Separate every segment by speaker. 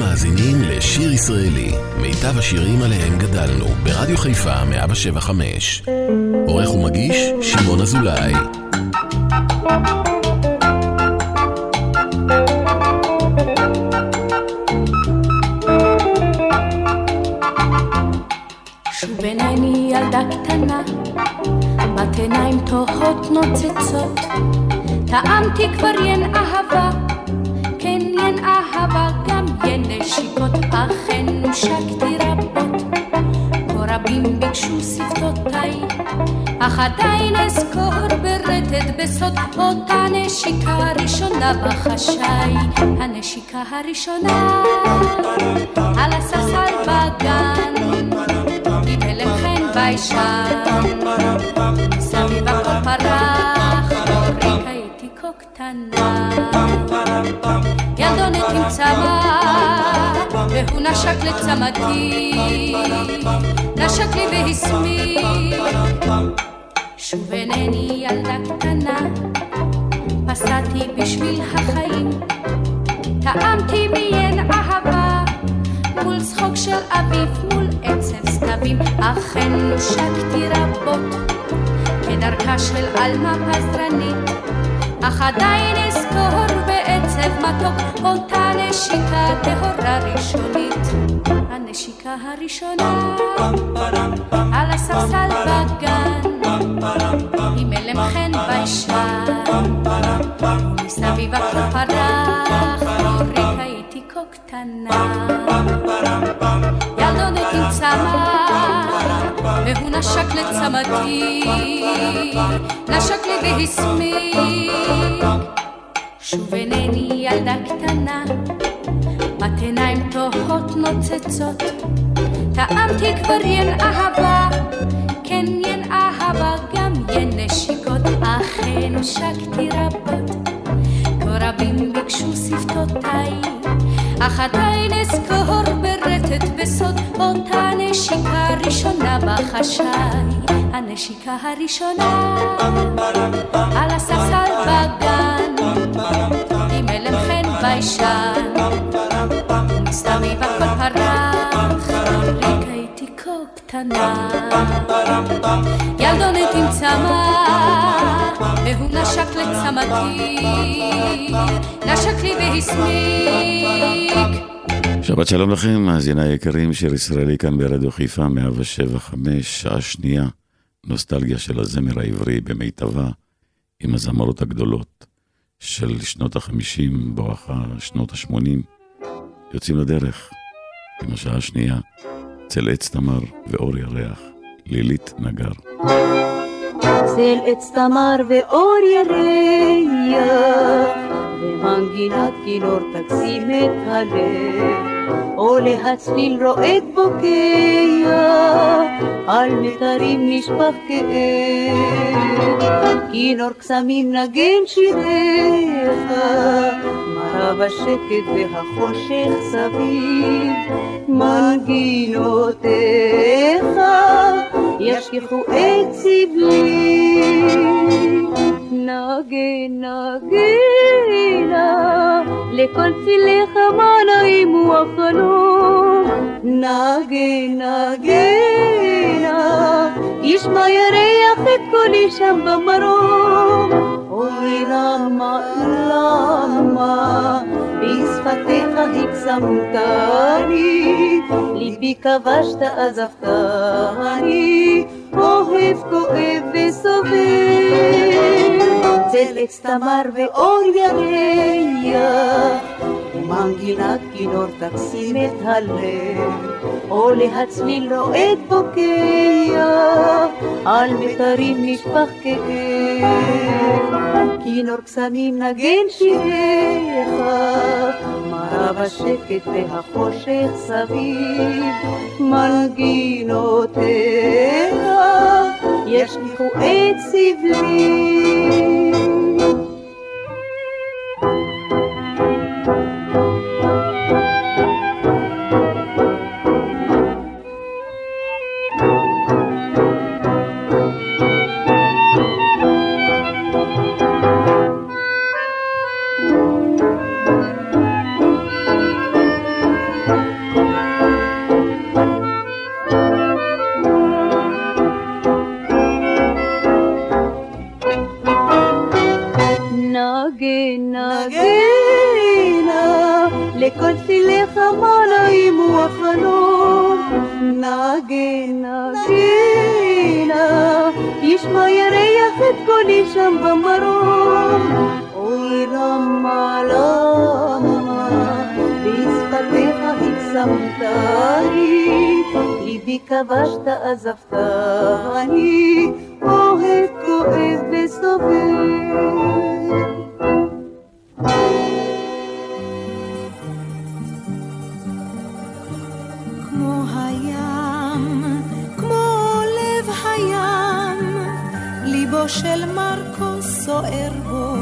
Speaker 1: מאזינים לשיר ישראלי, מיטב השירים עליהם גדלנו, ברדיו חיפה 175. עורך ומגיש, שמעון אזולאי.
Speaker 2: שוב עיניי ילדה קטנה, בת עיניים תוהות נוצצות, טעמתי כבר ין אהבה, כן ין אהבה, גם עדיין אזכור ברטט בסוד אותה נשיקה ראשונה בחשאי, הנשיקה הראשונה על הספסל בגן, הלם חן ביישן, סביב הכל פרח, אורי הייתי כה קטנה. ילדונת עם צמא, והוא נשק לצמתי, נשק לי והסמיק. שוב אינני ילדה קטנה, פסעתי בשביל החיים, טעמתי מיין אהבה, מול צחוק של אביב, מול עצב סתבים, אכן נושקתי רבות, כדרכה של עלמה פזרנית, אך עדיין אזכור בעצב מתוק אותה נשיקה טהורה ראשונית. הנשיקה הראשונה על הספסל בגן עם הלם חן ביישן ומסביב הכל פרח אורי הייתי כה קטנה ילדונת עם צמא והוא נשק לצמתי נשק לי והסמיק שוב אינני ילדה קטנה בת עיניים תוהות נוצצות, טעמתי כבר ין אהבה, כן ין אהבה, גם ין נשיקות, אכן הושקתי רבות. כה רבים ביקשו שפתותיי, אך עדיין אזכור ברטט בסוד אותה נשיקה ראשונה בחשאי, הנשיקה הראשונה על הספסל בגן, עם הלם חן ביישן. מסביב הכל פרח, רק הייתי כה קטנה. ילדונת עם צמא, והוא נשק לצמתי, נשק לי והסמיק.
Speaker 3: שבת שלום לכם, מאזיני היקרים, שיר ישראלי כאן ברדיו חיפה, 175, שעה שנייה, נוסטלגיה של הזמר העברי במיטבה, עם הזמרות הגדולות של שנות ה-50, בואכה שנות ה-80. יוצאים לדרך עם השעה השנייה, צל עץ תמר ואור ירח, לילית נגר.
Speaker 4: צל עץ תמר ואור ירח, ומנגינת כינור תקסים את הלב. עולה הצליל רועד בוקע, על מיתרים נשפך כאב. כינור קסמים נגן שיריך, מרה בשקט והחושך סביב. מנגינותיך ישכחו את סבלי. נגן נגנה, צליך מה נעימו החלום. נגן נגנה, ישמע ירח את קולי שם במרום. אוי למה, למה, בשפתיך הקסמתני, ליבי כבשת עזבתני, אוהב כואב וסובל. צל עץ תמר ואור ירח, ומנגינת כינור תקסים את הלב, עולה הצליל רועד בוקע, על מיתרים נשפך כאב. כינור קסמים נגן שיריך, מרה בשקט והחושך סביב, מנגינותיך ישליכו את סבלי. נגינה, גינה, ישמע ירח את קולי שם במרום. אוי רמה, למה, בשפתיך הקסמתני, ליבי כבשת עזבתני, אוהב כואב וסובל.
Speaker 5: של מרקו סוער בו,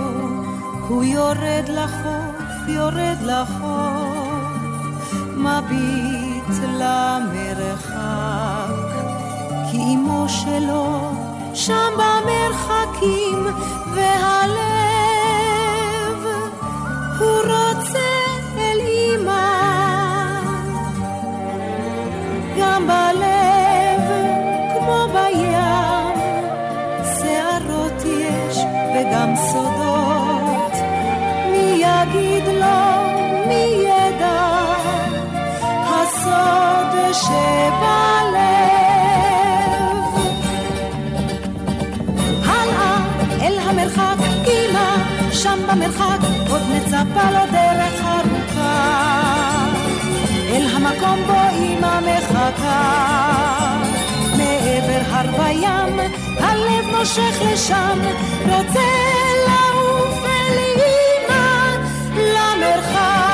Speaker 5: הוא יורד לחוף, יורד לחוף, מביט למרחק, כי אמו שלו שם במרחקים, והלב הוא רוצה בלב. הלאה אל המרחק, אמא, שם במרחק עוד מצפה לו דרך ארוכה. אל המקום בו אימא מחכה. מעבר הר וים, הלב מושך לשם, רוצה לעוף אל אמא למרחק.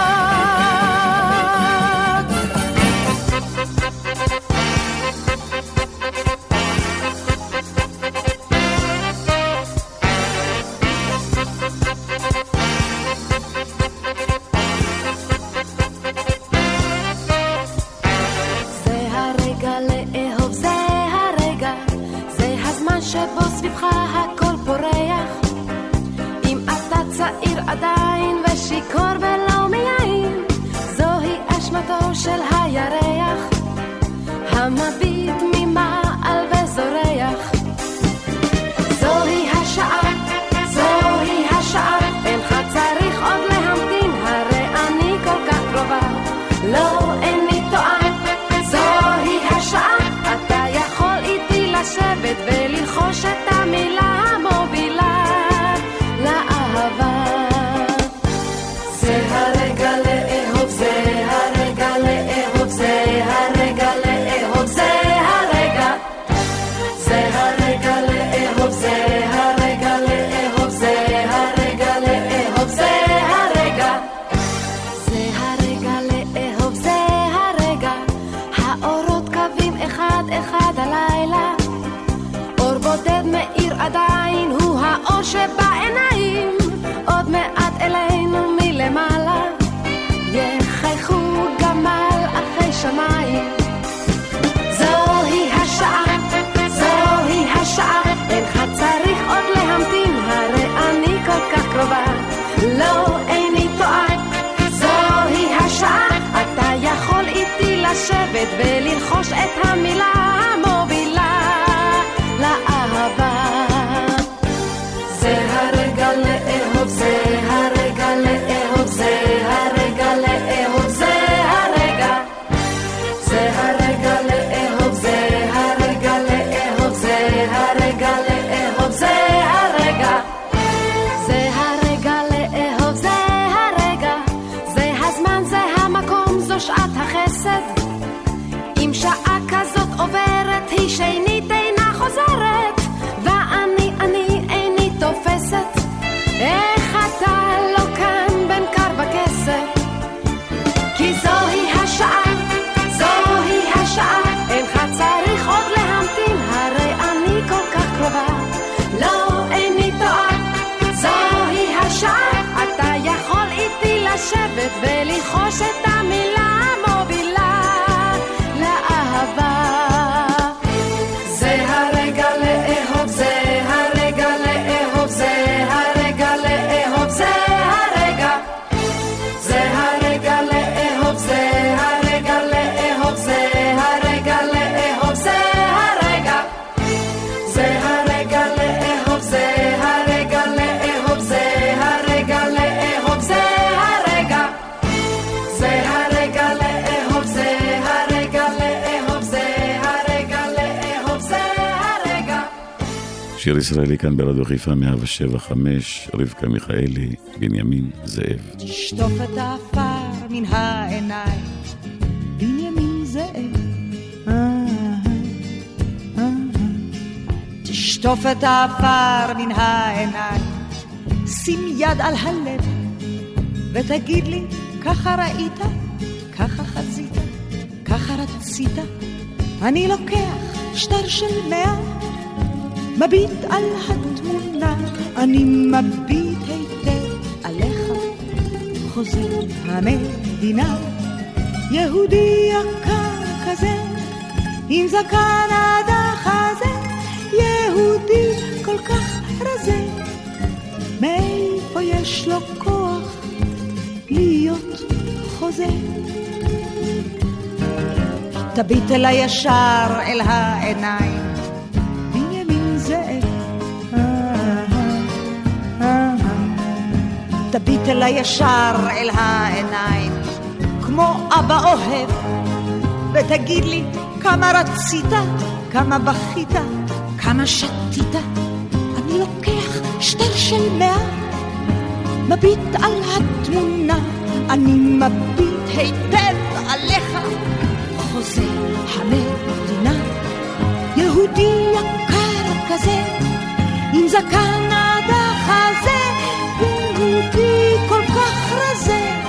Speaker 3: שיר ישראלי כאן ברדיו חיפה 175, רבקה מיכאלי, בנימין זאב.
Speaker 6: תשטוף את העפר מן העיניים, בנימין זאב. תשטוף את העפר מן העיניים, שים יד על הלב, ותגיד לי, ככה ראית, ככה חזית, ככה רצית, אני לוקח שטר של מאה, מביט על התמונה, אני מביט היטב עליך, חוזר המדינה, יהודי יקר כזה, עם זקן עד החזה, יהודי כל כך רזה, מאיפה יש לו כוח להיות חוזה? תביט אל הישר אל העיניים, תביט אל הישר אל העיניים, כמו אבא אוהב, ותגיד לי כמה רצית, כמה בכית, כמה שתית. אני לוקח שטר של מאה, מביט על התמונה, אני מביט היטב עליך. חוזה המדינה, יהודי יקר כזה, עם זקן יהודי כל כך רזה,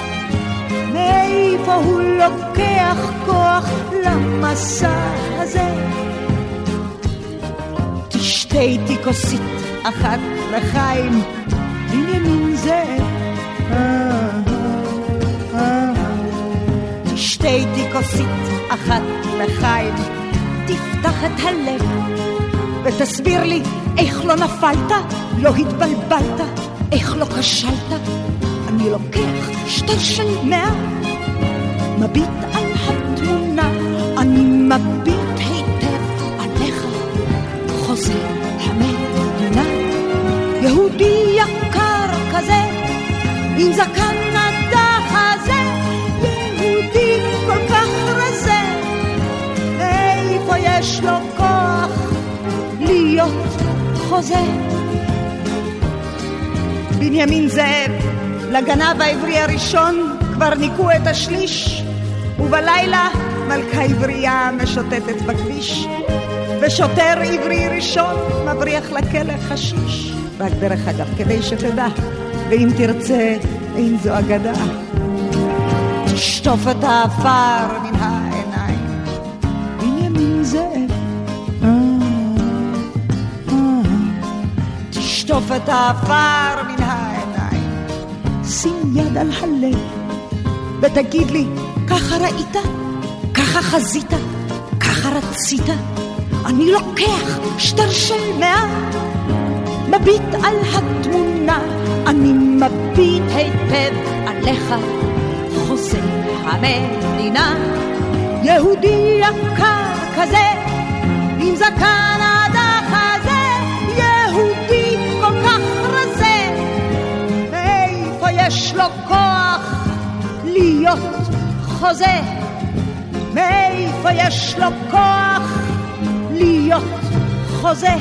Speaker 6: מאיפה הוא לוקח כוח למסע הזה? תשתה איתי כוסית אחת לחיים, בנימין אה, תשתה איתי כוסית אחת לחיים, תפתח את הלב ותסביר לי איך לא נפלת, לא התבלבלת, איך לא כשלת. אני לוקח שטר של מאה, מביט על התמונה, אני מביט היטב עליך, חוזר המדינה, יהודי יקר כזה, עם זקן עד החזה, יהודי כל כך רזה, מאיפה יש לו כוח להיות חוזה? בנימין זאב, לגנב העברי הראשון כבר ניקו את השליש, ובלילה מלכה עברייה משוטטת בכביש, ושוטר עברי ראשון מבריח לכלא חשיש. רק דרך אגב, כדי שתדע, ואם תרצה, אין זו אגדה. תשטוף את העפר מן העיניים, בנימין זאב. אה, אה. תשטוף את העפר מן העיניים, שים יד על הלב, ותגיד לי, ככה ראית? ככה חזית? ככה רצית? אני לוקח שטר של מאה, מביט על התמונה, אני מביט היטב עליך, חוזה המדינה, יהודי יקר כזה, עם זקן יש לו כוח להיות חוזה? מאיפה יש לו כוח להיות חוזה?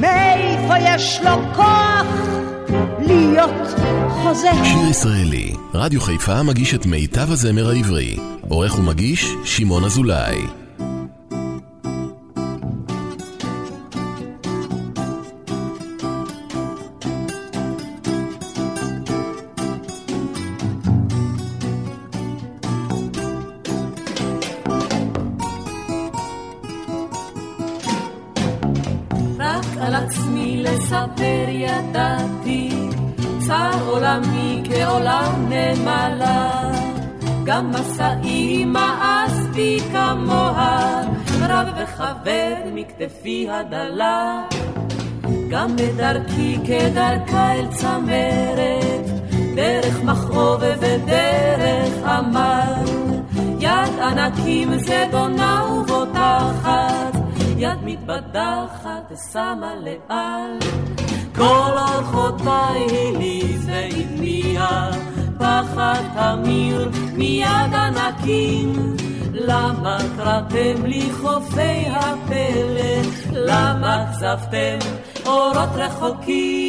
Speaker 6: מאיפה יש לו כוח להיות חוזה?
Speaker 1: שיר ישראלי, רדיו חיפה מגיש את מיטב הזמר העברי. עורך ומגיש, שמעון אזולאי.
Speaker 7: לספר ידעתי, צר עולמי כעולם נמלה. גם משאי מאסתי כמוה, רב וכבד מכתפי הדלה. גם בדרכי כדרכה אל צמרת, דרך מכאוב ודרך עמל. יד ענקים זדונה ובוטחת, יד מתבדחת ושמה לאל. כל אורחותיי הליז והטמיע, פחד תמיר מיד ענקים. למה קראתם לי חופי הפלא? למה כזבתם אורות רחוקים?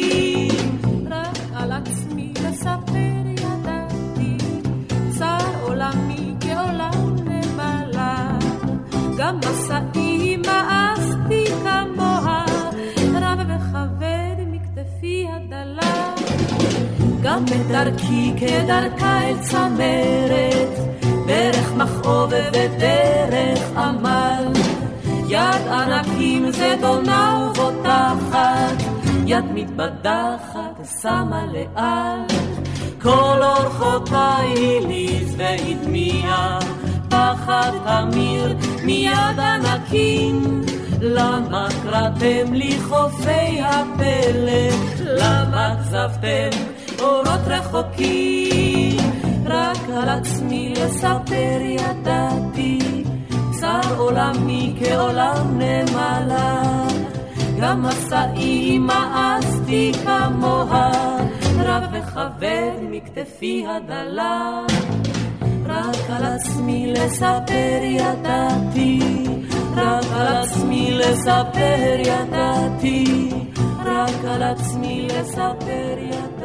Speaker 7: גם בדרכי כדרכה אל צמרת, דרך מכאוב ודרך עמל. יד ענקים זדונה ובוטחת, יד מתבדחת שמה לאל. כל אורחותיי הליז והטמיע, פחד תמיר מיד ענקים. למה קראתם לי חופי הפלא? למה כזבתם אורות רחוקים? רק על עצמי לספר ידעתי, צר עולמי כעולם נמלה. גם מסעי מאסתי כמוה, רב וכבד מכתפי הדלה. רק על עצמי לספר ידעתי, רק על עצמי לספר ידעתי, רק על עצמי לספר ידעתי,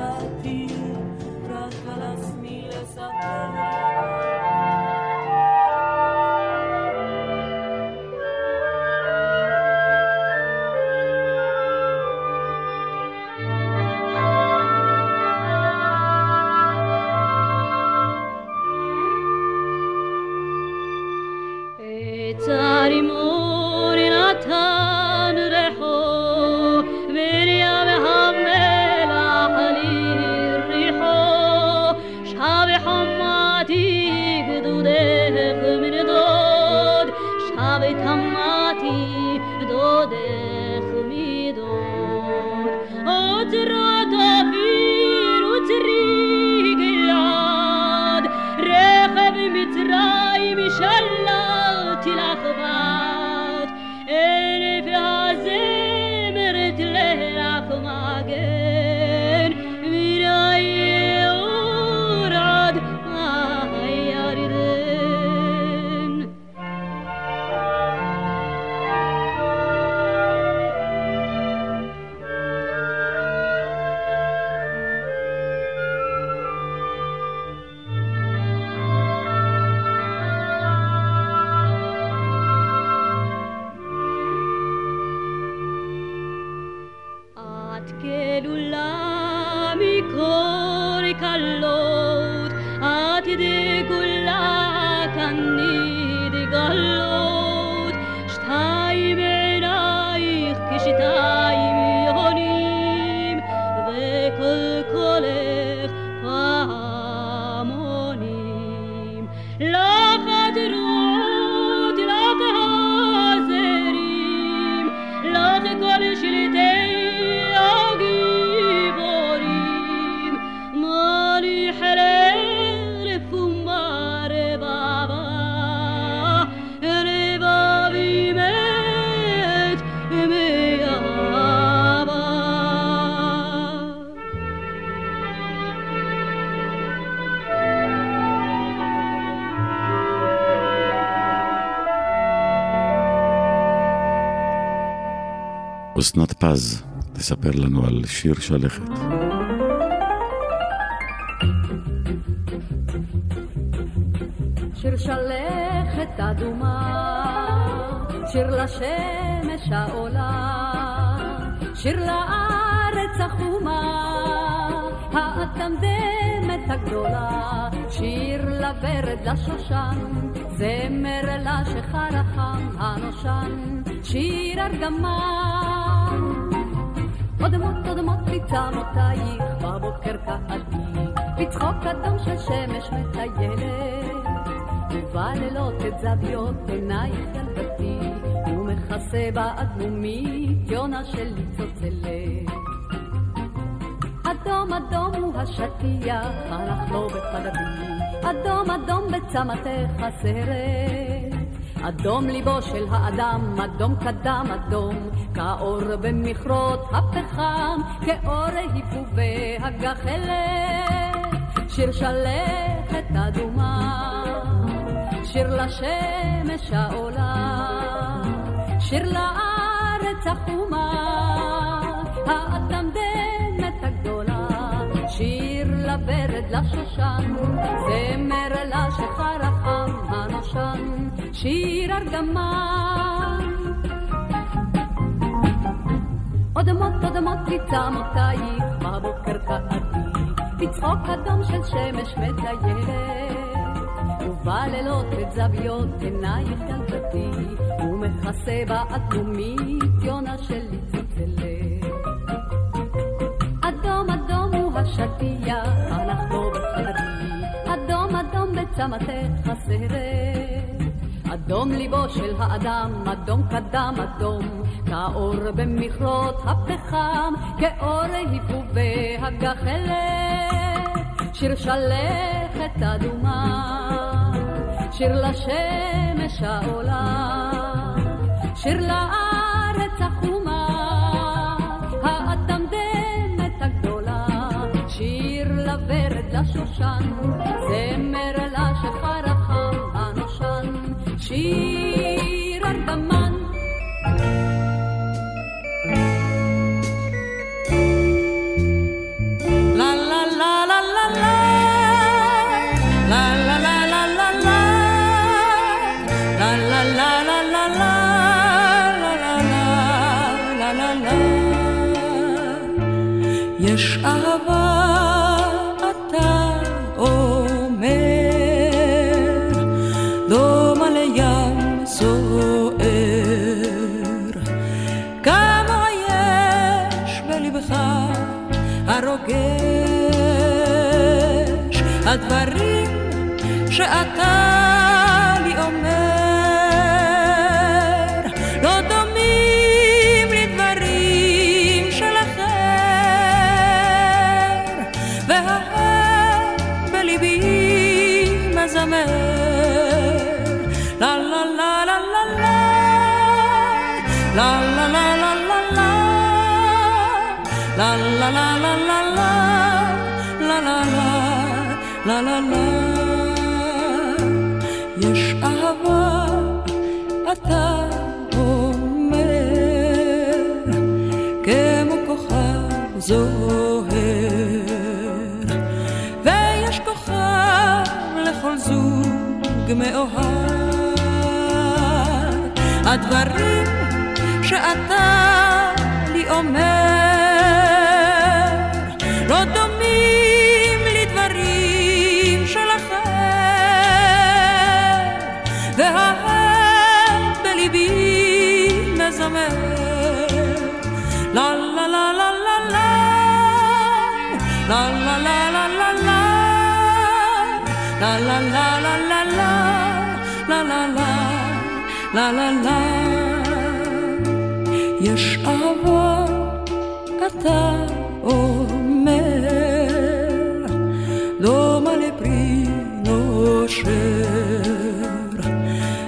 Speaker 3: אסנת פז תספר לנו על שיר שלכת.
Speaker 8: שיר שלכת אדומה, שיר לשמש העולה, שיר לארץ החומה, האטמדמת הגדולה, שיר לוורד לשושן, זמר לשחר החם הנושן, שיר ארגמן. אודמות אודמות בצמותייך, בבוקר קהתי, בצחוק אדום של שמש מטיילת. ובלילות את זוויות עינייך ילדתי, ומכסה באדמומית יונה של ניצוצלת. אדום אדום הוא השטיח, הלך לו בחלבי, אדום אדום בצמתך הסרט. אדום ליבו של האדם, אדום קדם אדום, כאור במכרות הפחם, כאור היפובי הגחלת. שיר שלכת אדומה שיר לשמש העולה, שיר לארץ החומה, האטמדמת הגדולה, שיר לברד לשושן, זמר לשחר החם הנושן, שיר ארגמן. אודמות אודמות מצמותייך בבוקר קעתי, בצחוק אדום של שמש מטיילת. ובלילות את זוויות עינייך ילדתי, ומכסה באדומית יונה שלי צלצלת. אדום אדום הוא השטיח, אנחנו בחדרי, אדום אדום בצמתך הסרט. אדום ליבו של האדם, אדום קדם אדום, כאור במכרות הפחם, כאור היפובי הגחלת, שיר שלכת אדומה, שיר לשמש העולה, שיר לארץ החומה, האדמדמת הגדולה, שיר לוורד לשושן, שיר ארגמן.
Speaker 9: יש אהבה, שאתה לי אומר, לא דומים לדברים של אחר, והאב בליבי מזמר, לה לה לה לה לה לה, לה לה לה לה לה לה, לה לה לה לה לה לה, לה לה לה אתה אומר, כמו כוכב זוהר, ויש כוכב לכל זוג מאוהב. הדברים שאתה לי אומר, לה לה לה לה, לה לה לה לה לה לה, לה לה לה, לה לה לה. יש אהבה, אתה אומר, דומה לפרי נושר,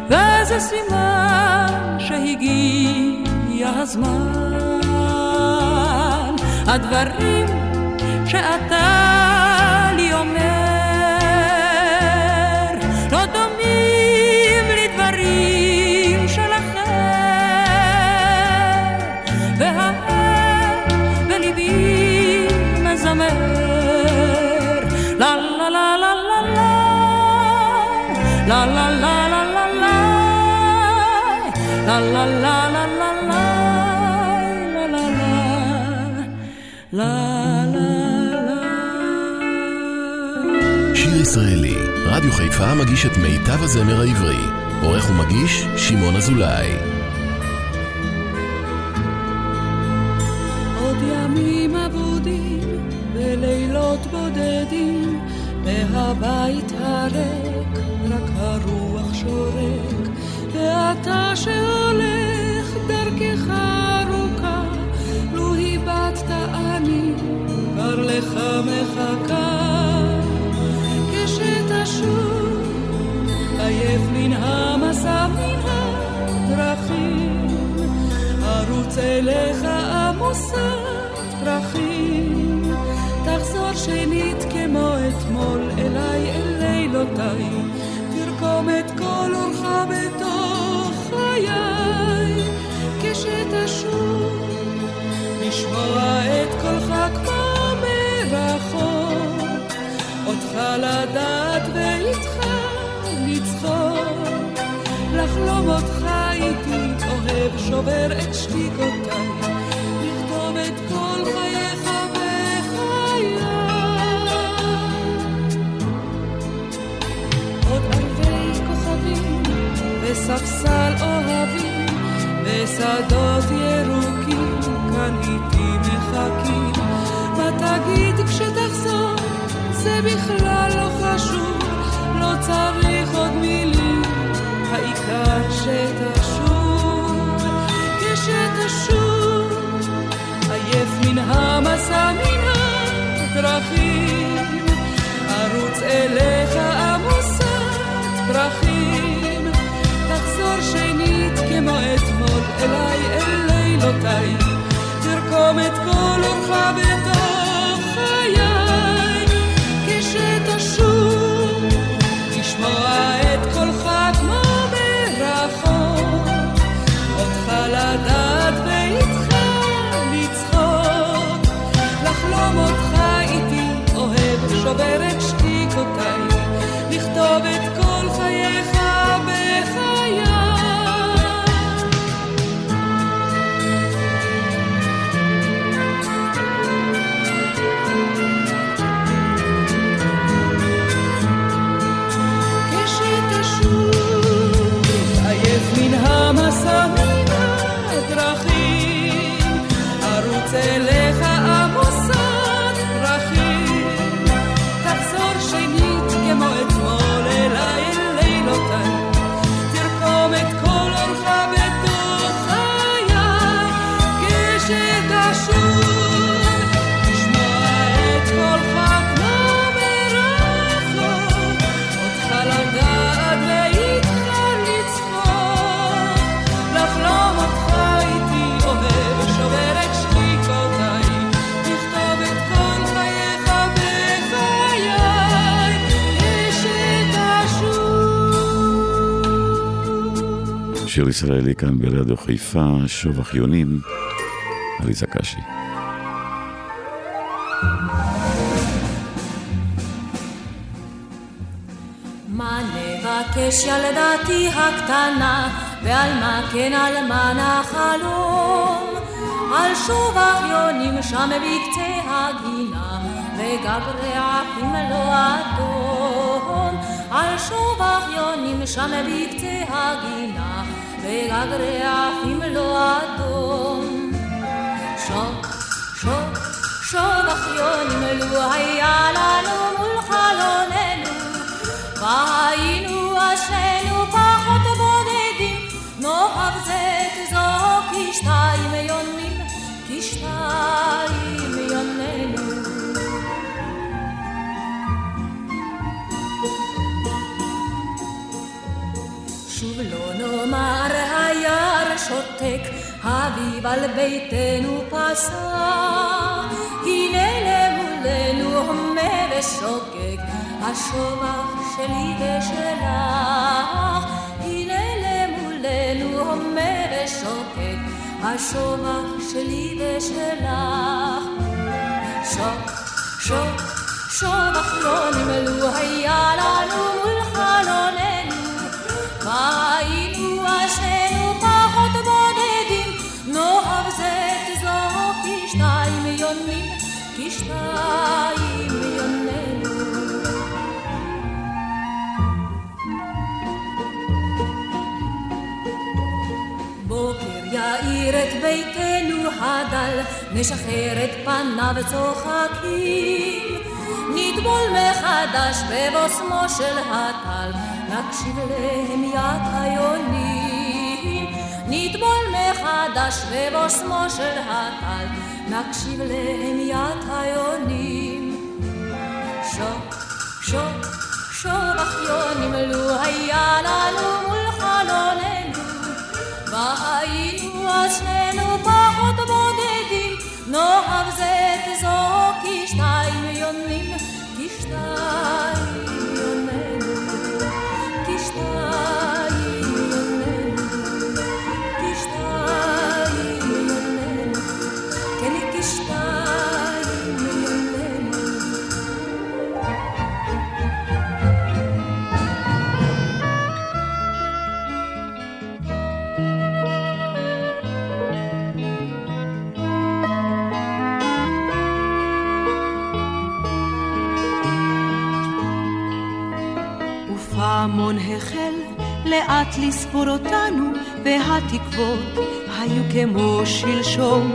Speaker 9: וזה סימן שהגיע הזמן, הדברים שאתה לי אומר, לא דומים לדברים של אחר, והאב בליבי מזמר, לה, לה לה לה לה לה לה, לה לה לה לה לה לה, לה
Speaker 1: שיר ישראלי, רדיו חיפה מגיש את מיטב הזמר העברי. עורך ומגיש, שמעון אזולאי.
Speaker 9: עוד ימים אבודים ולילות בודדים והבית הריק רק הרוח שורק ואתה שהולך ארוץ אליך עמוסת פרחים, תחזור שנית כמו אתמול אליי אל לילותיי, תרקוד
Speaker 10: לכלום את כל אורך בתוך חיי, כשתשוב, לשמוע את קולך כמו מרחוק, אותך לדעת ואיתך לצחוק, לחלום אותך אוהב שובר את שתיקותיי, לכתוב את כל חייך בחיי. עוד ערבי כוכבים וספסל אוהבים ושדות ירוקים כאן איתי מחכים. מה תגיד כשתחזור? זה בכלל לא חשוב, לא צריך עוד מילים, העיקר שתשוב, מן המסע מן הדרכים, ארוץ אליך עמוסת פרחים, תחזור שנית כמו אתמול אליי אל לילותיי, תרקום את כל אורך בתוך חיי,
Speaker 3: שיר ישראלי כאן ברדיו חיפה, שוב אחיונים, עליזה קשי.
Speaker 9: מה נבקש ילדתי הקטנה, ועל מה כן על מה נחלום? על שוב אחיונים שם בקצה הגינה, וגג רעפים לא אדום. על שוב אחיונים שם בקצה הגינה, וגג רעפים לא אדום. שוק, שוק, שוב אחיונים, לו היה לנו מול חלוננו והיינו אשרינו פחות בודדים, נאהב זה את זו כשתיים יונים, כשתיים יוננו. שוב לא נאמר שותק, אביב על ביתנו פסע, הנה למולנו הומה ושוקק, השובח שלי ושלך, הנה למולנו הומה ושוקק, השובח שלי ושלך. שוק, שוק, שובח לא נמלו היה לנו מול חלוננו, והיינו אשרינו הדל, נשחרר את פניו צוחקים. נטבול מחדש בבוסמו של הטל, נקשיב להמיית היונים. נטבול מחדש בבוסמו של הטל, נקשיב להמיית היונים. שוק, שוק, שוב אחיונים, לו היה לנו מול חלוננו, והיינו אז שנינו פחות בודדים, נאהב זה את זו יונים,
Speaker 4: הפעמון החל לאט לספור אותנו, והתקוות היו כמו שלשום.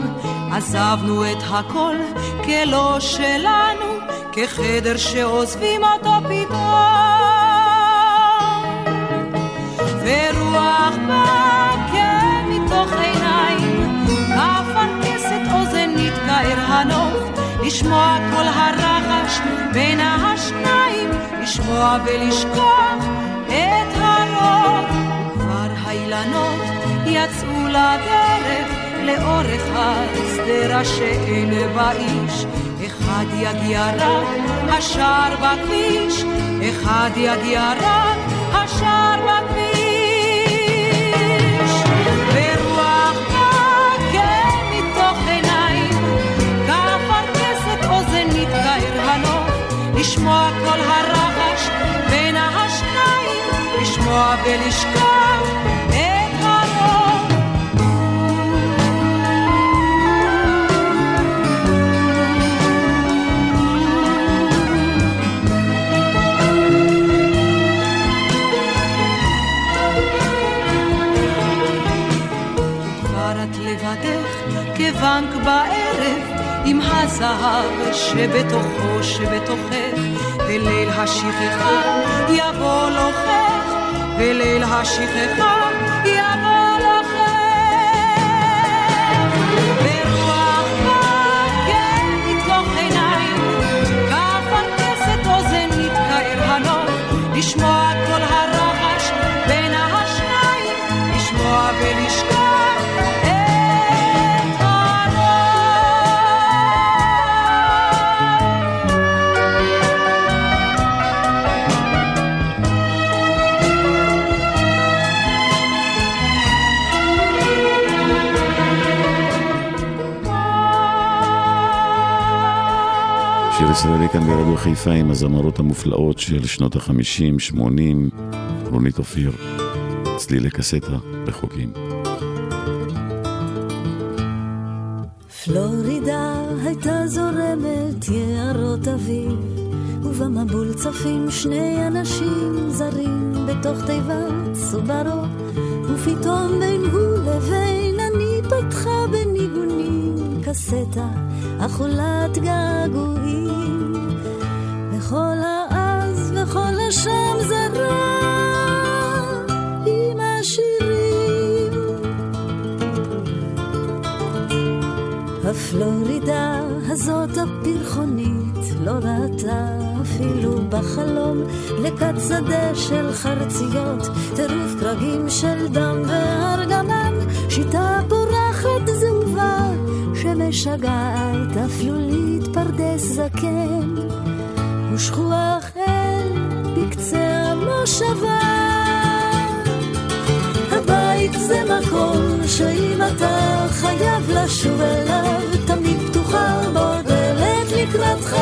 Speaker 4: עזבנו את הכל כלא שלנו, כחדר שעוזבים אותו פתאום. ורוח באה כן מתוך עיניים, כפרכסת אוזן נתקער הנוף, לשמוע כל הרחש בין השניים, לשמוע ולשכוח את הרוב. וכבר האילנות יצאו לדרך לאורך השדרה שאין בה איש. אחד יגיע רק השער בכביש, אחד יגיע רק השער בכביש. ורוח באה מתוך עיניים, כאפרכסת אוזן נתקער הנוף, לשמוע ולשכוח את הרוב. כבר את לבדך כבנק בערב עם הזהב שבתוכו שבתוכך וליל השכחה יבוא לוחך וליל השכחה יבוא
Speaker 3: ישראלי כאן ברדיו חיפה עם הזמרות המופלאות של שנות החמישים, שמונים, רונית אופיר, צלילי קסטה רחוקים.
Speaker 9: פלורידה הייתה זורמת יערות אביב, ובמבול צפים שני אנשים זרים בתוך תיבת סוברו, ופתאום בין הוא לבין אני פתחה בניגונים קסטה אכולת געגועים, וכל העז וכל השם זרה עם השירים. הפלורידה הזאת הפרחונית לא ראתה אפילו בחלום לכת שדה של חרציות, טירוף קרגים של דם וארגמן, שיטה פורחת זהובה שמשגעת אפלולית פרדס זקן, ושכוח אל בקצה המושבה. הבית זה מקום שאם אתה חייב לשוב אליו, תמיד פתוחה בו דלת לקראתך.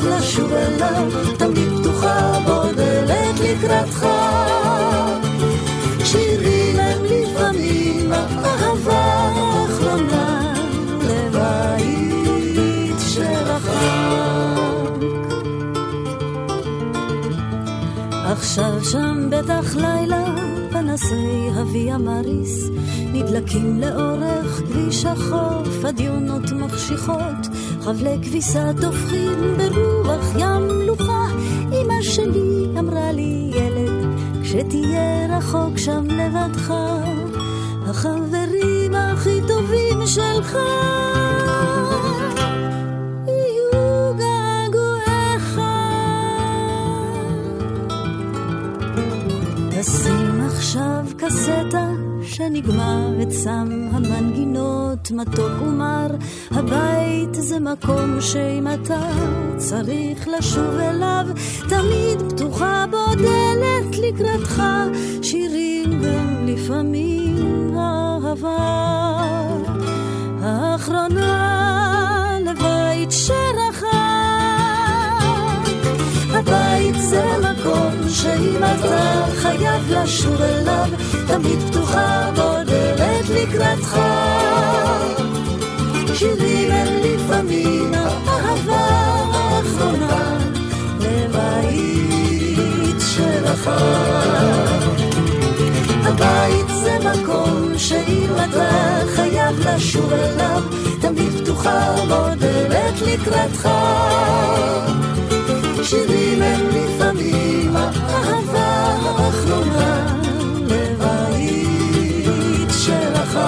Speaker 9: חייב לשוב אליו, תמיד פתוחה בו דלת לקראתך. שירים הם לפעמים האהבה האחרונה לבית שרחק. עכשיו שם בטח לילה פנסי הוויה מריס נדלקים לאורך כביש החוף, הדיונות מחשיכות, חבלי כביסה טופחים ברוח ים מלוכה. אמא שלי אמרה לי ילד, כשתהיה רחוק שם לבדך, החברים הכי טובים שלך. תשים עכשיו קסטה שנגמר את סם המנגינות מתוק ומר. הבית זה מקום שאם אתה צריך לשוב אליו תמיד פתוחה בו דלת לקראתך. שירים גם לפעמים אהבה. האחרונה לבית שרחק. הבית זה מקום שאם אתה חייב לשוב אליו, תמיד פתוחה בו דלת לקראתך. שירים הם לפעמים האהבה האחרונה לבית שלך. הבית זה מקום שאם אתה חייב לשוב אליו, תמיד פתוחה בו דלת לקראתך. שירים הם לפעמים האהבה האחרונה שלך.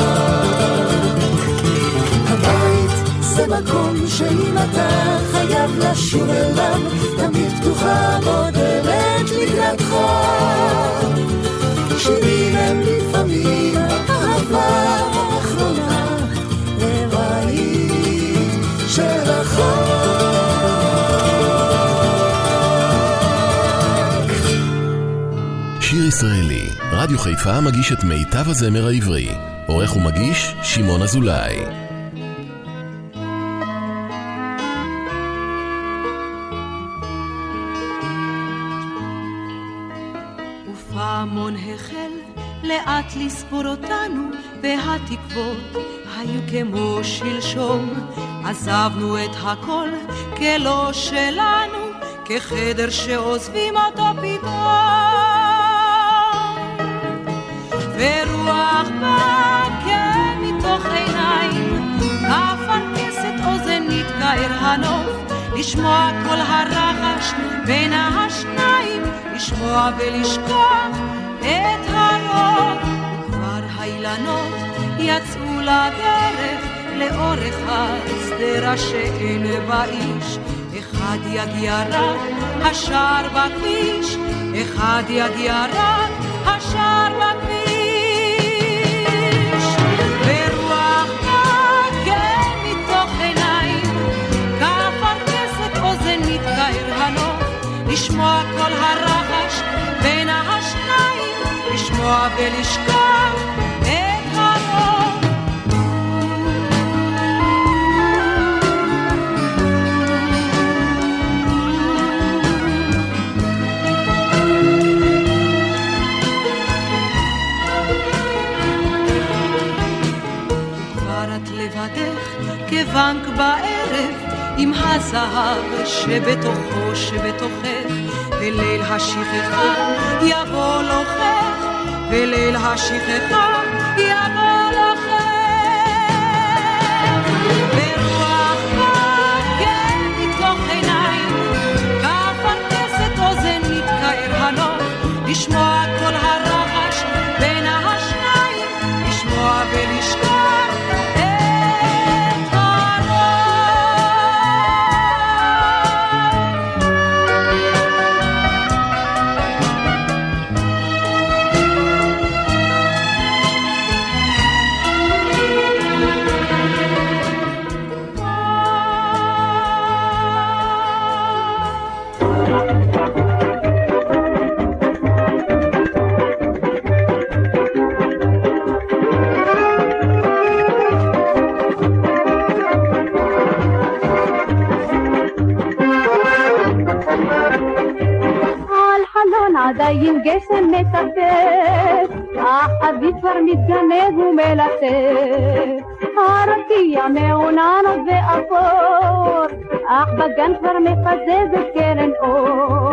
Speaker 9: הבית זה מקום שאם אתה חייב לשוב אליו, תמיד פתוחה בו דלת לקראתך. שירים הם לפעמים האהבה האחרונה לבית שלך.
Speaker 1: שיר ישראלי, רדיו חיפה מגיש את מיטב הזמר העברי. עורך ומגיש, שמעון אזולאי.
Speaker 4: ופעמון החל לאט לספור אותנו, והתקוות היו כמו שלשום. עזבנו את הכל כלא שלנו, כחדר שעוזבים אותו פתאום. ורוח באה מתוך עיניים, אפרכסת אוזנית כאר הנוף, לשמוע כל הרחש בין השניים, לשמוע ולשכוח את הרוב. וכבר האילנות יצאו לדרך לאורך השדרה שאין בה איש. אחד יגיע רק השער בכביש, אחד יגיע רק השער בכביש. ולשכוח את בערב עם הזהב שבתוכו שבתוכך וליל השכחה יבוא לוחך וליל השכחה יבוא לוחך ורוח באה מתוך עיניים כאפרכסת אוזן מתקהר הנוף לשמוע
Speaker 11: גשם מטפט, החבית כבר מתגנב ומלטף. הרקיע מעונן ואפור, אך בגן כבר מפזזת קרן אור.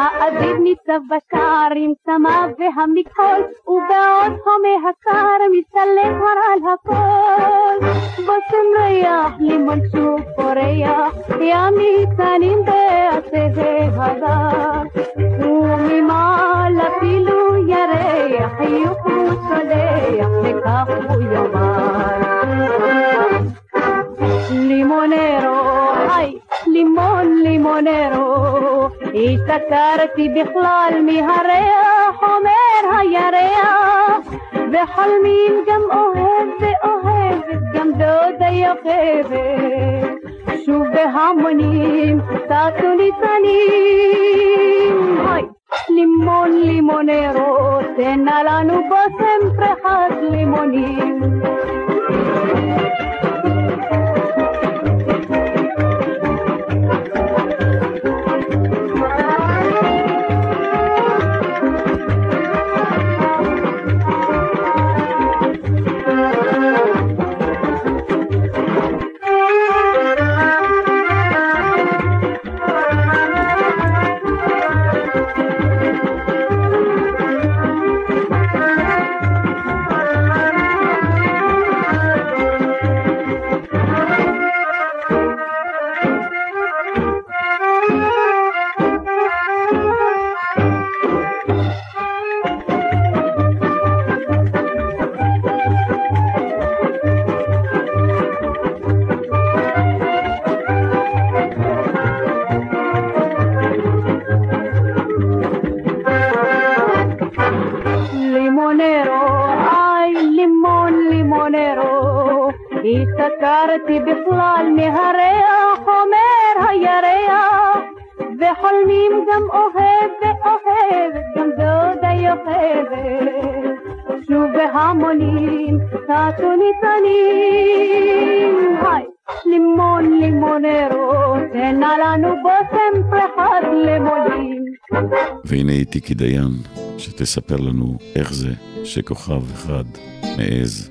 Speaker 11: האביב ניצב בשער עם צמא והמכחול, ובעוד הומה הקר מסתלק כבר על הכל. בושם ריח, לימון שוב פורח, ימים קטנים בעצי הדר. וממעל אפילו ירח, חיוך הוא צולח, וכך הוא יאמר. לימונרו, היי, לימון לימונרו, השתכרתי בכלל מהריח, אומר הירח, וחולמים גם אוהב ואוהבת, גם דודה יוכבת, שוב בהמונים, טסו ניצנים, היי, לימון לימונרו, תן נא לנו בושם פרחת לימונים. שרתי בכלל מהריח, אומר הירח, וחולמים גם אוהב ואוהבת, גם דודה יוכבת. שוב בהמונים, טטו ניצנים. היי, לימון לימונרו, תן לנו בושם פרחת לימונים.
Speaker 4: והנה איתי כדיין, שתספר לנו איך זה שכוכב אחד מעז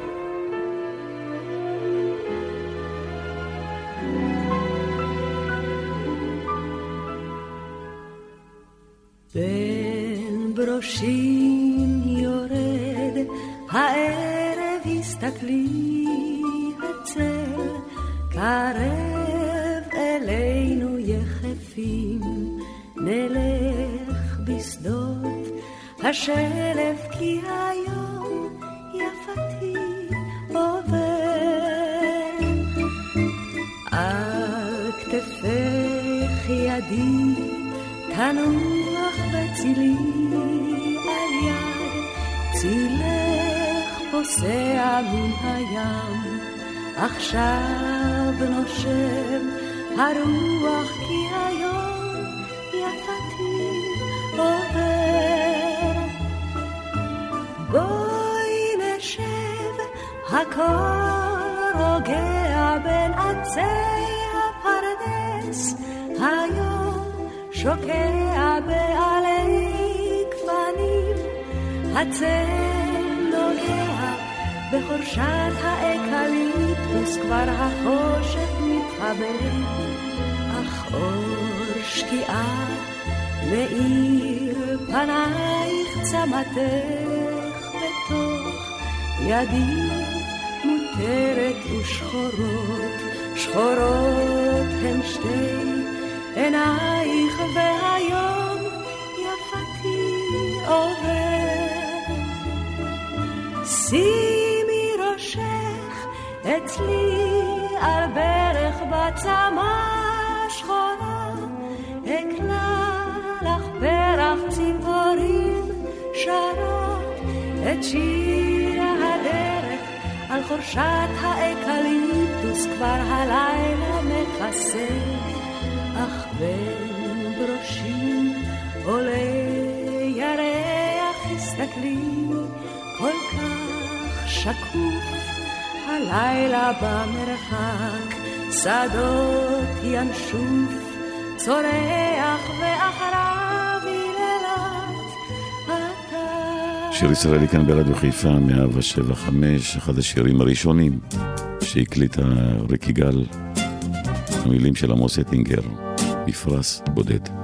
Speaker 12: הרוח כי היום יפתי עובר. בואי נשב, הכל רוגע בין עצי
Speaker 3: הפרדס, היום שוקע בעלי גפנים, הצל נוגע בחורשת האקליפטוס כבר החושך מתחבק. אור שקיעה מאיר פנייך צמתך בתוך ידי מותרת ושחורות שחורות הן שתי עינייך והיום יפתי עובר. שימי ראשך אצלי על ברך בצמא. עם הורים שרה את שיר הדרך על חורשת האקליפטוס כבר הלילה מכסה. אך בין בראשים עולה ירח הסתכלי כל כך שקוף. הלילה במרחק שדות ינשוף צורח ואחריו
Speaker 9: שיר ישראלי כאן ברדיו חיפה, 175, אחד השירים הראשונים שהקליטה ריק יגאל, המילים של עמוס אטינגר, מפרס בודד.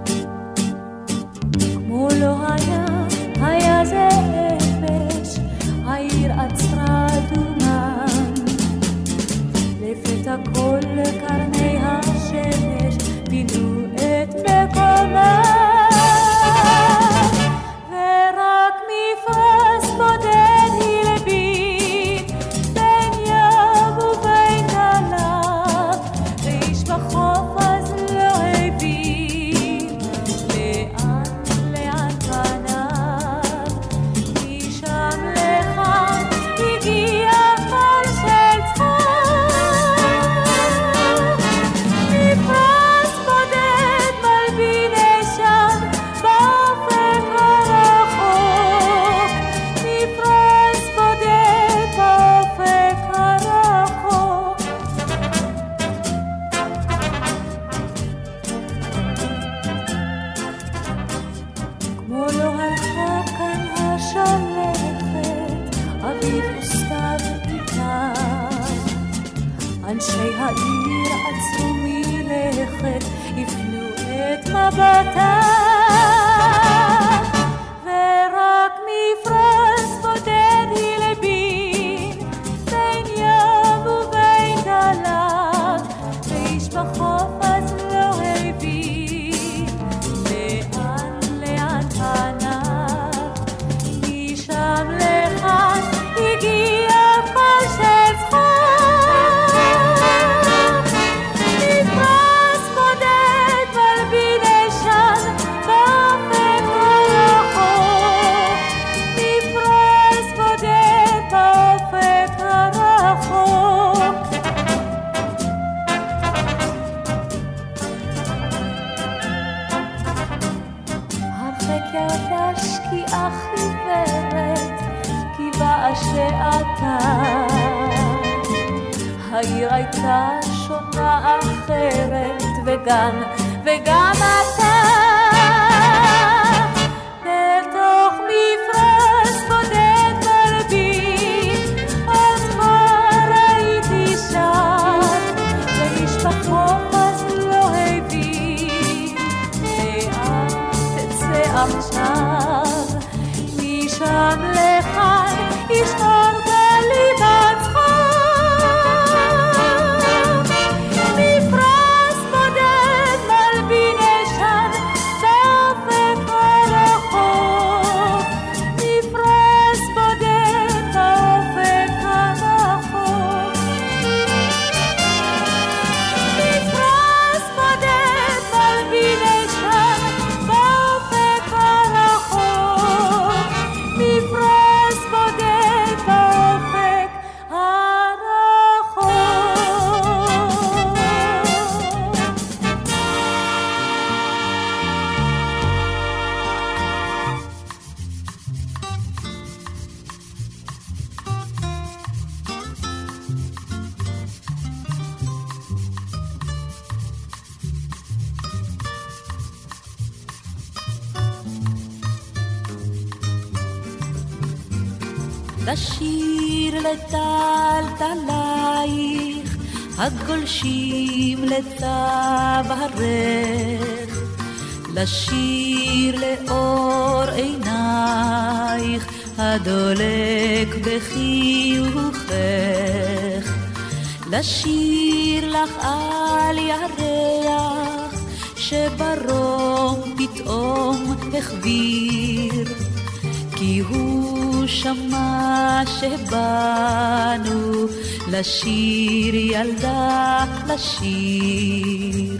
Speaker 9: שבאנו לשיר ילדה לשיר.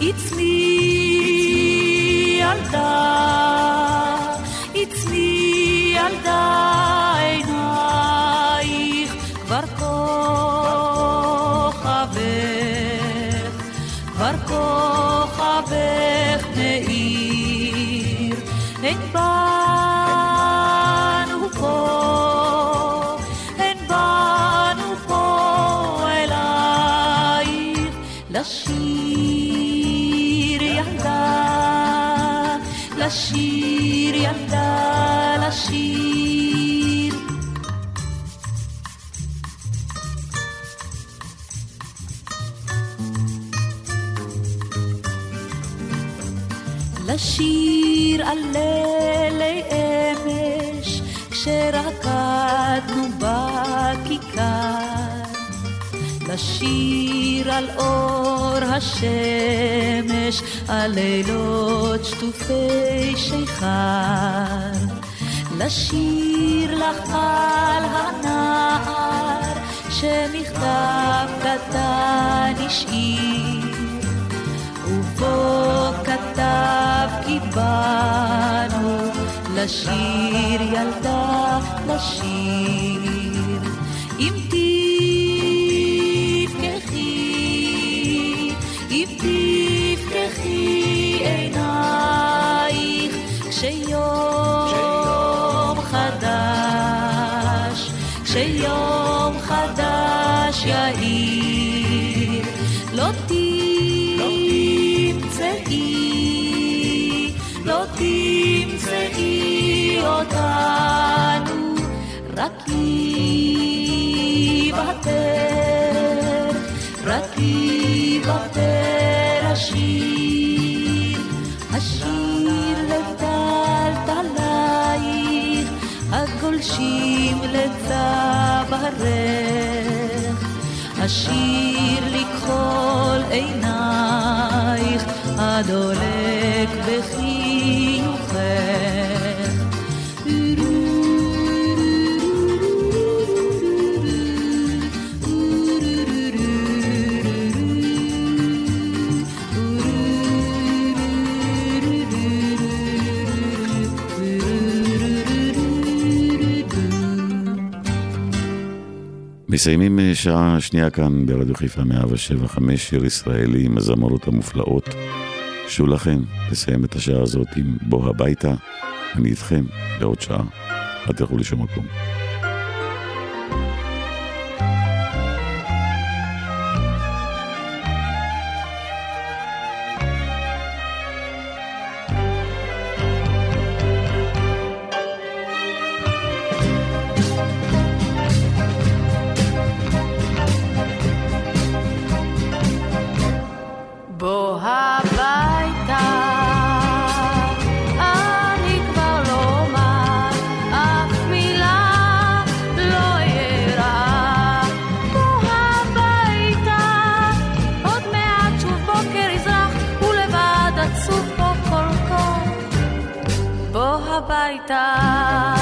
Speaker 9: It's me ילדה, it's me לשיר על לילי אמש, כשרקדנו בכיכר. לשיר על אור השמש, על לילות שטופי שיכר. לשיר לך על הנער, שמכתב קטן השאיר. ובו כתב כי באנו לשיר ילדה לשיר. אם תפקחי אם תפקחי עינייך כשיום חדש כשיום חדש יאיר. לא תמצאי, אותנו, רק יוותר, רק יוותר השיר, השיר לטלטלייך, הגולשים לצווארך. השיר לכחול עינייך, הדולק בחיוכך.
Speaker 3: מסיימים אה, שעה שנייה כאן ברדיו חיפה 175, שיר ישראלי עם הזמרות המופלאות. שולה חן, תסיים את השעה הזאת עם בוא הביתה, אני איתכם לעוד שעה, אל תלכו לשום מקום.
Speaker 13: הביתה.